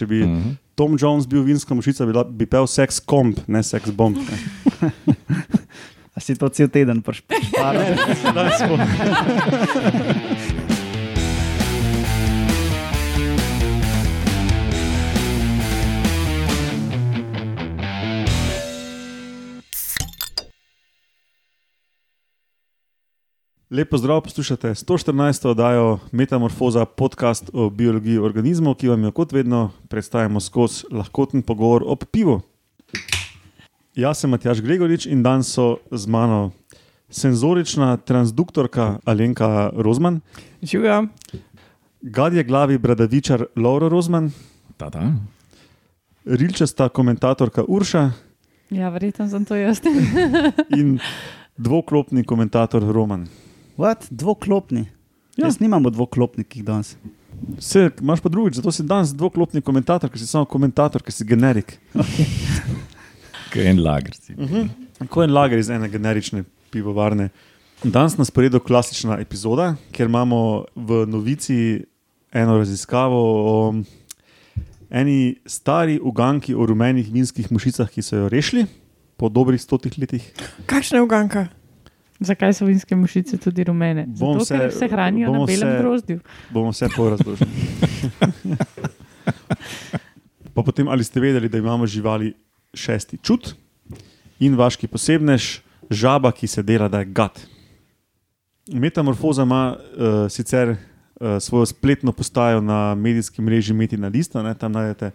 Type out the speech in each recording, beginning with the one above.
če bi uh -huh. Tom Jones bil vinska mušica, bi, bi pel seks komp, ne seks bomb. Ne. A si to cel teden prešpal? Lepo zdrav, poslušate 114. oddajo Metamorfoza, podcast o biologiji organizmov, ki vam jo kot vedno predstavljamo skozi lahkoten pogovor o pivu. Jaz sem Matjaš Gregorič in danes so z mano senzorična transduktorka Alenka Rozman, Živijo. gadje glavi bradavičar Laura Rozman, Ta, ta. rilčasta komentatorka Urša Ja, verjetno sem to jaz. in dvoklopni komentator Roman. What? Dvoklopni. Ja. Ja. Jaz nimamo dvoklopnikih danes. Vse, imaš pa drugič, zato si danes dvoklopni komentator, ker si samo komentator, ker si generik. Kaj en lager. si. Ko je en lager iz ene generične pivovarne. Danes nas poredo klasična epizoda, ker imamo v novici eno raziskavo o eni stari uganki o rumenih vinskih mušicah, ki so jo rešili po dobrih stotih letih. Kakšna je uganka? Zakaj so vinske mušice tudi rumene? Bom Zato, se- ker se hranijo na belem se- grozdju. Bomo vse porazložili. pa potem, ali ste vedeli, da imamo živali šesti čut in vaški posebnež, žaba, ki se dela, da je gat. Metamorfoza ima uh, sicer uh, svojo spletno postajo na medijskem mreži Metina Lista, ne, tam najdete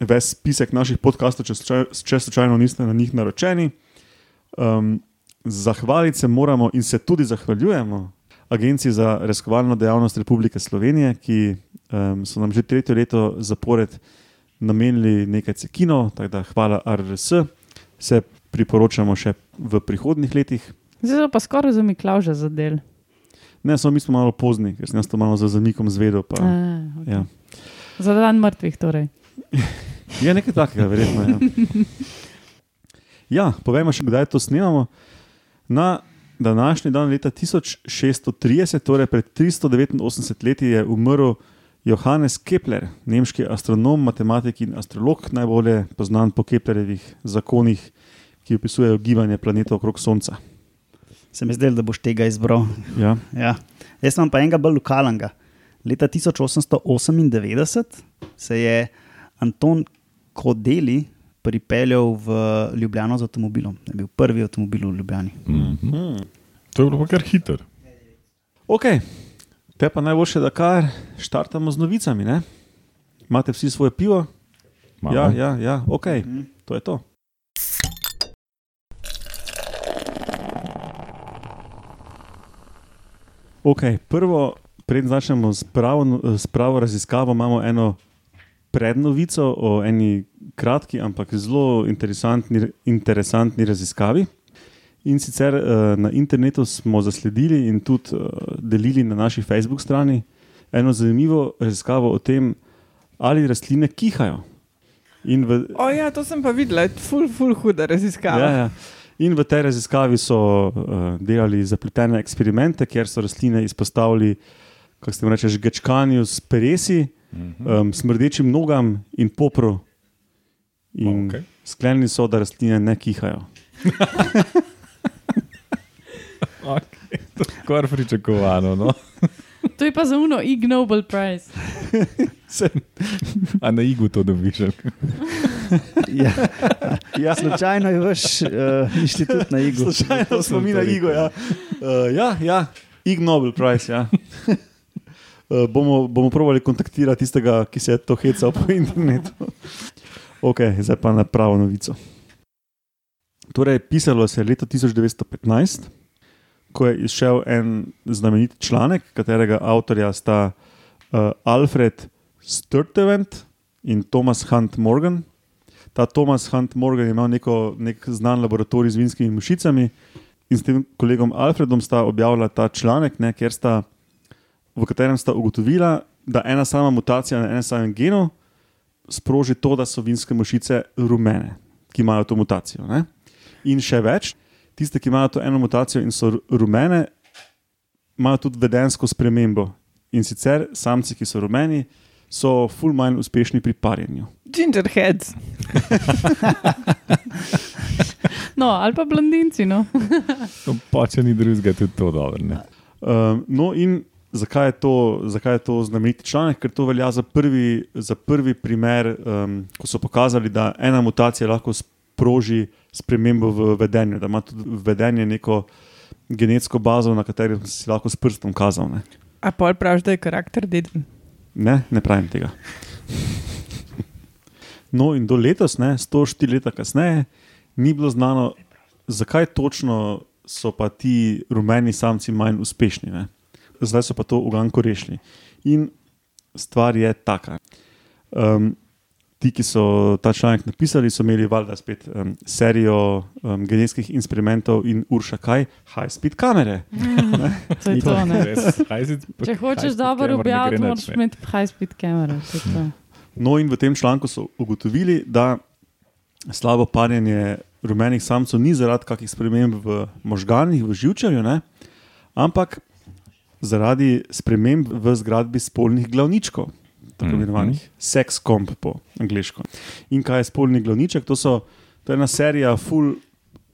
ves spisek naših podkastov, če, slučaj- če slučajno niste na njih naročeni. Um, zahvaliti se moramo in se tudi zahvaljujemo Agenciji za raziskovalno dejavnost Republike Slovenije, ki um, so nam že tretje leto zapored namenili nekaj cekinov, tako da hvala RRS, se priporočamo še v prihodnih letih. Zdaj pa skoraj za Miklauža za del. Ne, samo mi smo malo pozni, ker sem jaz to malo za zamikom zvedel. Pa, A, okay. ja. Za dan mrtvih torej. Je nekaj takega, verjetno. Ja. ja, povejmo še, kdaj to snemamo. Na današnji dan, leta 1630, torej pred 389 leti, je umrl Johannes Kepler, nemški astronom, matematik in astrolog, najbolje znan po Keplerjevih zakonih, ki opisujejo gibanje planetov okrog Sonca. Se mi zdelo, da boš tega izbral. Ja. Ja. Jaz imam pa enega bolj lokalnega. Leta 1898 se je Anton Kodeli pripeljal v Ljubljano z avtomobilom. Je bil prvi avtomobil v Ljubljani. Mhm. Hmm. To je bilo pa kar hiter. Ok, te pa najboljše, da kar štartamo z novicami. Ne? Imate vsi svoje pivo? Ja, ja, ja, ok, to je to. Okay, prvo, preden začnemo s pravo, s pravo raziskavo, imamo eno prednovico o eni kratki, ampak zelo interesantni, interesantni raziskavi. In sicer uh, na internetu smo zasledili in tudi uh, delili na naši Facebook strani eno zanimivo raziskavo o tem, ali rastline kihajo. In v, O ja, to sem pa videla, ful, ful huda raziskava. Ja, ja. In v tej raziskavi so uh, delali zapletene eksperimente, kjer so rastline izpostavili, kako se jim reče, žgečkanju s peresi. Um, smrdečim nogam in popru. In okay. sklenili so, da rastline ne kihajo. Okay. To je Skoraj pričakovano. No? To je pa za uno Ig Nobel Prize. Se, A na igu to dobiš? Ja. ja, Slučajno je vaš uh, inštitut na Igu. slučajno smo mi na Igo. Ja, uh, ja, ja. Ig Nobel Prize. Ja. Uh, bomo, bomo probali kontaktirati tistega, ki se je to hecal po internetu. Ok, zdaj pa na pravo novico. Torej, pisalo se je leto 1915, ko je izšel en znamenit članek, katerega avtorja sta uh, Alfred Sturtevant in Thomas Hunt Morgan. Ta Thomas Hunt Morgan je imel neko, nek znan laboratorij z vinskimi mušicami in s tem kolegom Alfredom sta objavila ta članek, ne, ker sta, v katerem sta ugotovila, da ena sama mutacija na enem samem genu sproži to, da so vinske mušice rumene, ki imajo to mutacijo. Ne. In še več, tiste, ki imajo to eno mutacijo in so ru- rumene, imajo tudi vedensko spremembo. In sicer samci, ki so rumeni, so ful manj uspešni pri parjenju. Gingerheads. no, ali pa blondinci. No. No, pa če ni drugega, tudi to dobro. ne. Um, no, in zakaj je, to, zakaj je to znameniti članek? Ker to velja za prvi, za prvi primer, um, ko so pokazali, da ena mutacija lahko sproži spremembo v vedenju, da ima tudi vedenje neko genetsko bazo, na kateri si lahko s prstom kazal. Ne, A pol praviš, da je karakter deden. ne, ne pravim tega. No, in do letos, ne, 104 leta kasneje, ni bilo znano, zakaj točno so pa ti rumeni samci manj uspešni. Ne. Zdaj so pa to uganko rešili. In stvar je taka. Um, ti, ki so ta članek napisali, so imeli valjda spet um, serijo um, genetskih eksperimentov in urša kaj, high-speed kamere. To je to. Ne? Res, Če hočeš dobro objaviti, moraš imeti to je to. No, in v tem članku so ugotovili, da slabo parjenje rumenih samcev ni zaradi kakih sprememb v možganih, v živčevju, ne, ampak zaradi sprememb v zgradbi spolnih glavničkov, tako Mhm. imenovanih mm -hmm. sex comp po angliško. In kaj je spolni glavniček? To, so, to je ena serija full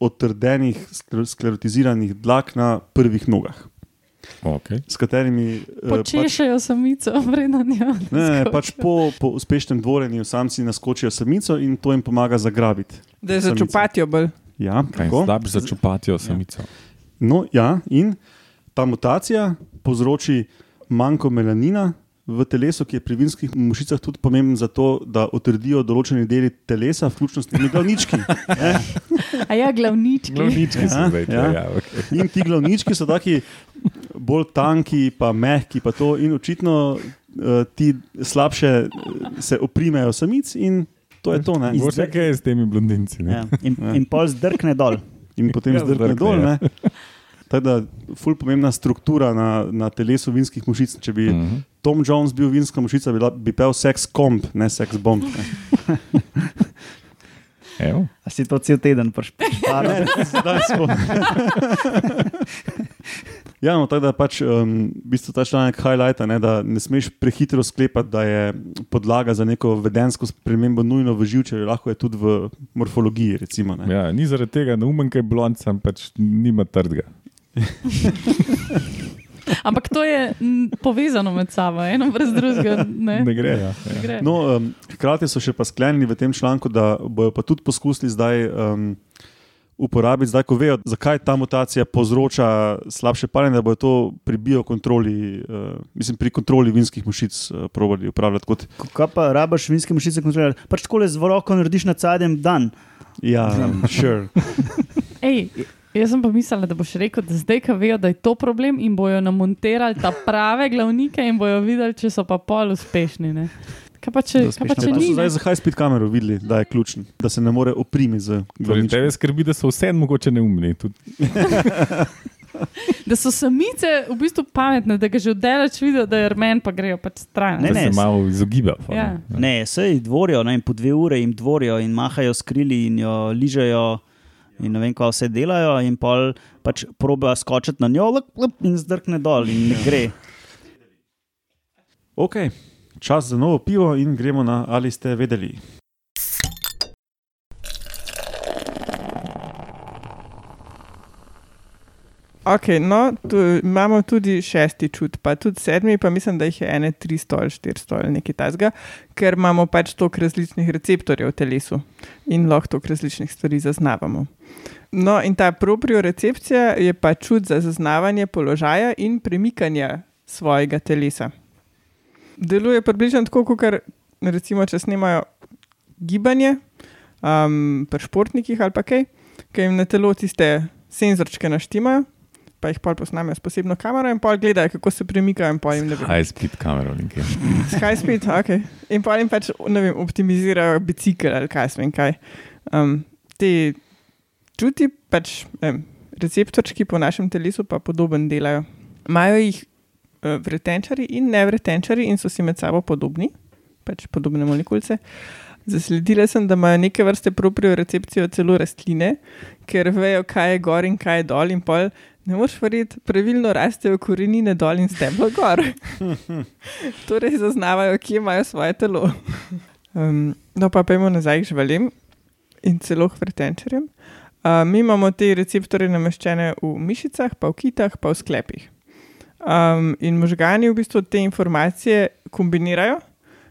otrdenih, skler- sklerotiziranih dlak na prvih nogah, Okay. s katerimi eh, pač, samico, vredno njo. Ne, ne, pač po, po uspešnem dvorenju samci naskočijo samico in to jim pomaga zagrabiti. Da je Samico. začupatijo bolj. Ja, tako. slab za čupatijo samico. No, ja, in ta mutacija povzroči manjko melanina v telesu, ki je pri vinskih mušicah tudi pomemben za to, da otrdijo določeni deli telesa, vključno s temi glavnički. ne. A ja, glavnički. Glavnički Ja, zdaj to. ja. Ja, okay. In ti glavnički so taki bolj tanki, pa mehki, pa to, in očitno uh, ti slabše eh, se oprimejo samic, in to je to. Ne? Mogoče kaj je s temi blondinci. ne? Ja. In, in pol zdrkne dol. in potem Ja, zdrkne zdrkne, dol. ja. ne. Tako da, ful pomembna struktura na, na telesu vinskih mušic. Če bi Mhm. Tom Jones bil vinska mušica, bi, la- bi pel sex komp, ne sex bomb. Ne. Evo. A si to cel teden prešparil? Zdaj smo. Ja, no, tako da pač um, v bistvu ta članek highlighta, ne, da ne smeš prehitro sklepati, da je podlaga za neko vedensko spremembo nujno v živčevju, lahko je tudi v morfologiji. Recimo, ne. ja, ni zaradi tega neumen, kaj je blond, sem pač nima trdga. Ampak to je povezano med sabo, eno brez drugega. Ne? Ne gre. Ja. Ne gre. No, um, hkrati so še pa sklenili v tem članku, da bodo pa tudi poskusili zdaj um, uporabiti, zdaj ko vejo, zakaj ta mutacija povzroča slabše parjenje, da bodo to pri biokontroli, uh, mislim, pri kontroli vinskih mušic uh, probali upravljati kot. Kaj pa rabaš vinske mušice kontrolirati? Pač tako le z roko narediš na zadnjem dan. Ja, sure. Ej, jaz sem pa mislila, da boš rekel, da zdaj, ko vejo, da je to problem in bojo namontirali ta prave glavnike in bojo videli, če so pa pol uspešni. Ne? Kaj pa če, kaj pa če ni? so zdaj ne? za high-speed kamero videli, da je ključen, da se ne more oprimiti z Torej, glavničkom. tebe skrbi, da so vse mogoče neumni. Da so samice v bistvu pametne, da ga že oddaleč vidijo, da je rmen, pa grejo pač stran. Ne, da ne, se s- malo izogiba. Ja. Ne, sej dvorijo, ne, po dve ure jim dvorijo in mahajo s krili in jo ližejo. In ne vem, kaj vse delajo, in pol pač probejo skočiti na njo, lep, lep, in zdrkne dol, in ne gre. Ok, čas za novo pivo in gremo na ali ste vedeli. Ok, no, tu imamo tudi šesti čut, pa tudi sedmi, pa mislim, da jih je ene 300 ali 400 ali nekaj tasga, ker imamo pač toliko različnih receptorjev v telesu in lahko toliko različnih stvari zaznavamo. No, in ta propriorecepcija je pa čut za zaznavanje položaja in premikanja svojega telesa. Deluje približno tako, kot recimo, če snemajo gibanje um, pri športnikih ali pa kaj, ki jim na telo tiste senzorčke naštimajo, pa jih pol posnamejo s posebno kamero in pol gledajo, kako se premikajo in pol jim ne vem. High speed kamero. nekje. S high speed, ok. In pa jim pač ne vem, optimizirajo bicikl ali kaj sem kaj. Um, te čuti, pač vem, receptorčki po našem telesu pa podoben delajo. Imajo jih uh, vretenčari in nevretenčari in so si med sabo podobni, pač podobne molekulce. Zasledila sem, da imajo neke vrste propriorecepcijo celo rastline, ker vejo, kaj je gor in kaj je dol, in pol Ne moreš verjeti, pravilno rastejo korenine dol in steblo gor. torej zaznavajo, kje imajo svoje telo. Um, no, pa pojmo nazaj k živalim in celo k vrtenčarjem. Uh, mi imamo te receptorje nameščene v mišicah, pa v kitah, pa v sklepih. Um, in možgani v bistvu te informacije kombinirajo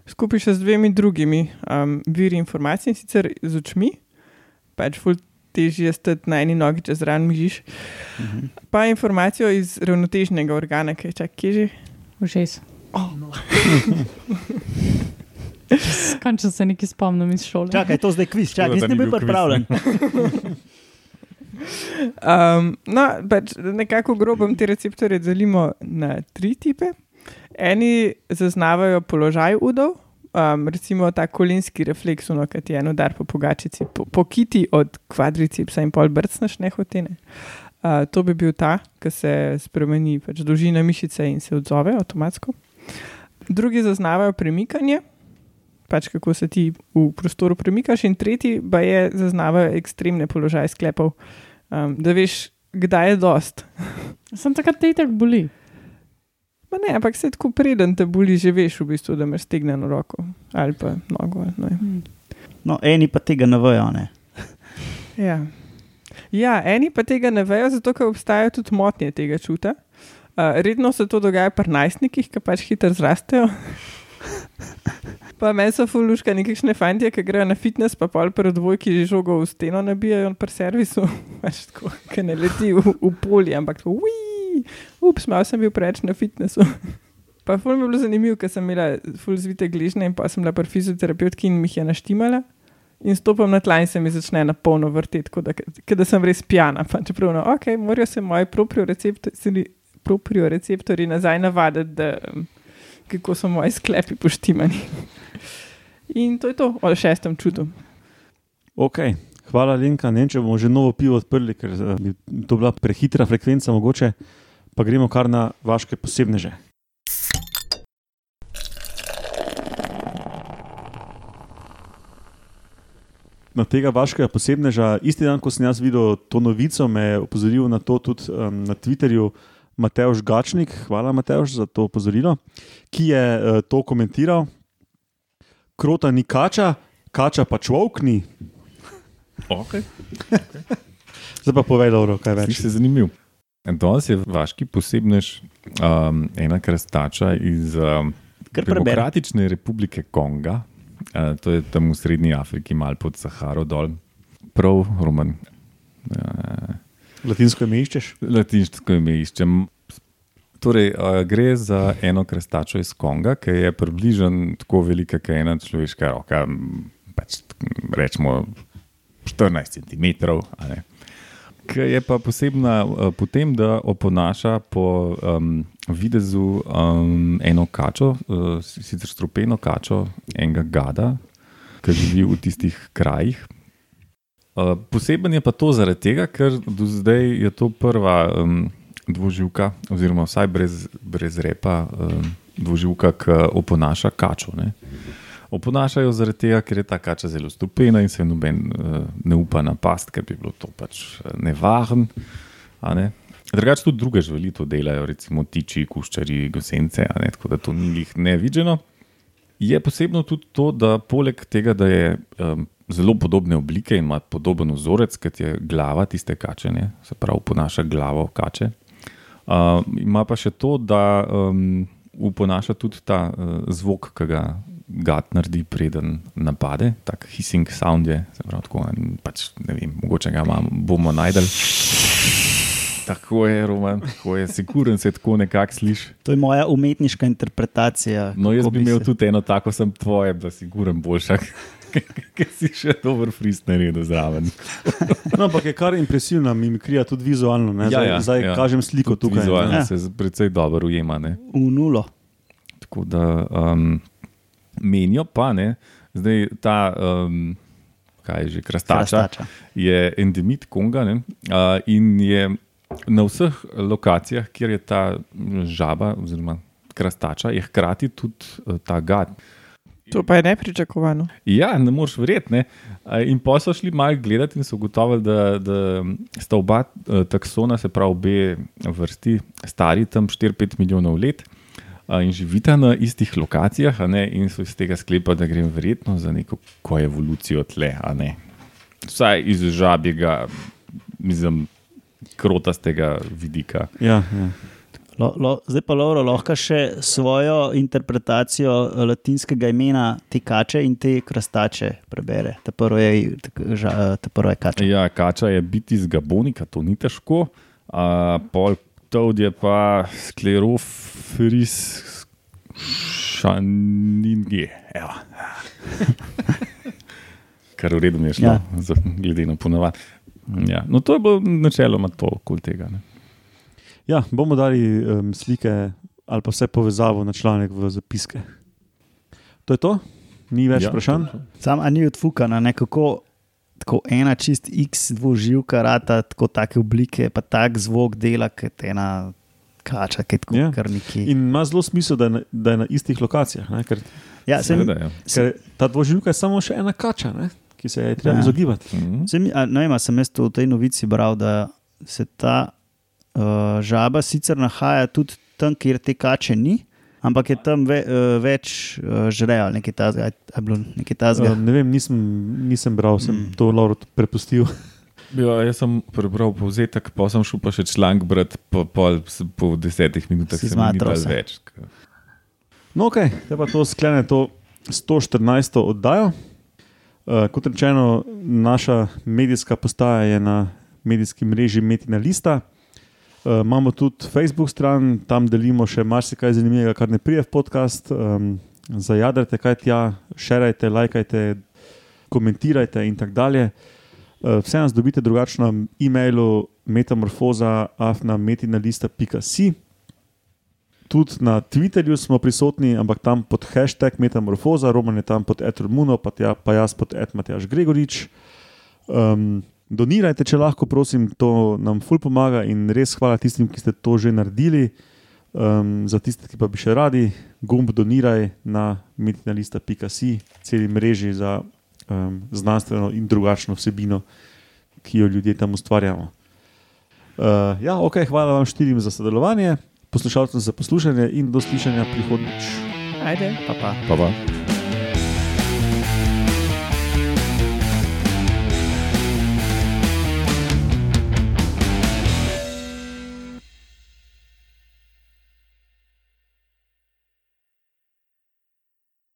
skupaj še z dvemi drugimi um, viri informacij, in sicer z očmi, pač ful težje stati na eni nogi, če zraven mižiš, Mhm. pa informacijo iz ravnotežnega organa, ki je čak, kje že. Všes. Končno se nekaj spomnim iz šole. Čakaj, to zdaj kviz, čakaj, jaz ne kviz, pripravljen. Um, no, pač nekako grobem te receptorje delimo na tri tipe. Eni zaznavajo položaj udov, um, recimo ta kolinski refleks, no, ki ti je en udar po pogačici, po, po kiti od kvadricepsa in pol brcneš nehotene. Uh, to bi bil ta, ki se spremeni pač dolžina mišice in se odzove avtomatsko. Drugi zaznavajo premikanje, pač kako se ti v prostoru premikaš, in tretji pa je zaznavajo ekstremne položaje sklepov, um, da veš, kdaj je dost. Sem takrat te itak boli. Ma ne, ampak se tako preden te boli, že veš, v bistvu, da imaš stegnjeno roko ali pa nogo. Ne. vem. No, eni pa tega ne vejo. Ne? Ja. ja, eni pa tega ne vejo, zato ker obstajajo tudi motnje tega čuta. Uh, redno se to dogaja pri najstnikih, ki pač hitro zrastejo. Pa meni so fuluška nekakšne fantje, ki grejo na fitness, pa pol pri dvojki že žogo v steno nabijajo pri servisu, pač tako, ki ne leti v, v polje, ampak tako, ui, ups, malo sem bil preveč na fitnessu. Pa ful mi je bilo zanimivo, ker sem imela ful zvite gližne in pa sem bila pri fizioterapevtki in mi jih je naštimala. In stopam na tla in se mi začne na polno vrteti, kot da, da sem res pijana. Pa čeprav, no, ok, morajo se moji proprioreceptorji proprioreceptorji nazaj navaditi, da, um, kako so moji sklepi poštimani. In to je to o šestem čudu. Ok, hvala, Lenka. Ne vem, če bomo že novo pivo odprli, ker eh, bi to bila prehitra frekvenca, mogoče pa gremo kar na vaše posebneže. Na tega vašega posebneža, isti dan, ko sem jaz videl to novico, me je opozoril na to tudi um, na Twitterju Mateoš Gačnik. Hvala, Mateoš, za to opozorilo, ki je uh, to komentiral. Krota ni kača, kača pa človek ni. Okay. Zdaj pa povej, Lauro, kaj več. Sliši se zanimiv. Danes je vaški posebnež um, ena krastača iz um. Demokratične republike Konga, uh, to je tam v Srednji Afriki, malo pod Saharo dol, prav Roman. Uh, Latinsko ime iščeš? Latinsko ime iščem. Torej, uh, gre za eno krastačo iz Konga, ki je približno tako velika, kot ena človeška roka, pač rečemo 14 cm. Ki je pa posebna uh, po tem, da oponaša po um, videzu um, eno kačo, uh, sicer strupeno kačo, enega gada, ki živi v tistih krajih. Uh, poseben je pa to zaradi tega, ker do zdaj je to prva um, dvoživka, oziroma vsaj brez, brez repa, um, dvoživka, ki oponaša kačo. Ne. Oponašajo zaradi tega, ker je ta kača zelo stupena in se noben uh, ne upa napast, ker bi bilo to pač eh, nevaren. a Ne. Drugače tudi druge živali to delajo, recimo tiči, kuščari, gosence, tako da to ni jih nevideno. Je posebno tudi to, da poleg tega, da je um, zelo podobne oblike in ima podoben vzorec, kot je glava tiste kače, ne, se pravi, ponaša glavo kače. Uh, ima pa še to, da um, uponaša tudi ta uh, zvok, ki ga gad naredi, preden napade, tak hissing sound je, se pravi, tako, en, pač, ne vem, mogoče ga imamo, bomo najdel. Tako je, Roman, tako je, siguren se tako nekako sliši. To je moja umetniška interpretacija. No, jaz bi imel se- tudi eno tako, sem tvoje, da si guren boljša, ker si še dober frist naredil zraven. No, ampak je kar impresivna mimikrija, tudi vizualno. Ne? Ja, Zdaj, ja, zdaj ja. kažem sliko Tudi tukaj. Vizualno ne. Ja. se precej dobro ujema. Ne? V nulo. Tako da um, menijo pa, ne, zdaj ta, um, kaj je že, krastača, Krastača. je endemit Konga ne, uh, in je na vseh lokacijah, kjer je ta žaba oziroma krastača, je hkrati tudi uh, ta gad. To pa je nepričakovano. Ja, ne moreš verjeti. In pa so šli malo gledati in so ugotovili, da, da sta oba eh, taksona, se pravi obe vrsti, stari tam 4-5 milijonov let in živita na istih lokacijah, ne, in so iz tega sklepali, da gre verjetno za neko koevolucijo tle. ne. Vsaj iz žabjega, mislim, krotastega vidika. Ja, ja. Lo, lo, zdaj pa Lauro lahko še svojo interpretacijo latinskega imena te kače in te krastače prebere. Ta prvo je, ta, ta prvo je kača. Ja, kača je biti iz Gabonika, to ni težko. A, pol Toad je pa skleroferis šaninge. Evo. Kar v redu mi je šlo, Ja. ja. glede na ponovadi. Ja. No, to je bilo načeloma to okoli tega. Ne. ja, bomo dali um, slike ali pa vse povezavo na članek v zapiske. To je to, ni več Ja, ja, vprašanj. Sam a ni odfukana, nekako tako ena čist X dvoživka, rata, tako take oblike, pa tak zvok dela, kot ena kača, ki je tako Ja. kar neki. In ima zelo smisel, da je na, da je na istih lokacijah. Ne? Ker, Ja, sem, Seveda, ja. ker ta dvoživka je samo še ena kača, ne? ki se je treba Ja. izogibati. Mhm. sem, a, ne vem, sem jaz to v tej novici bral, da se ta uh, žaba sicer nahaja tudi tam, kjer te kače ni. Ampak je tam ve, uh, več uh, žrejo, ali nekaj tasga. A je bilo nekaj tasga? Um, ne vem, nisem, nisem bral, sem Mm. mm. to Lauro prepustil. Ja, jaz sem prebral povzetek, pa sem šel pa še članek brati, po, po, po desetih minutah Si se mi ni zmatral dalo se. več. No, ok, zdaj pa to sklene to 114. oddajo. Uh, kot rečeno, naša medijska postaja je na medijski mreži Metina Lista. Uh, imamo tudi Facebook stran, tam delimo še marsikaj zanimivega, kar ne prije v podcast. Um, zajadrate kaj tja, šerajte, lajkajte, komentirajte in tako dalje. Uh, vse nas dobite drugačno na e-mailu metamorfoza.afna.metina.si. Tudi na Twitterju smo prisotni, ampak tam pod hashtag Metamorfoza, Roman je tam pod Etermuno, pa, tja, pa jaz pod Edmatjaš Gregorič. Um, donirajte, če lahko, prosim, to nam ful pomaga in res hvala tistim, ki ste to že naredili. Um, za tiste, ki pa bi še radi, gumb doniraj na metinalista.si, celi mreži za um, znanstveno in drugačno vsebino, ki jo ljudje tam ustvarjamo. Uh, ja, ok, hvala vam štirim za sodelovanje poslušalcem za poslušanje in do slišanja prihodnjič. Ajde. Pa, pa. Pa pa.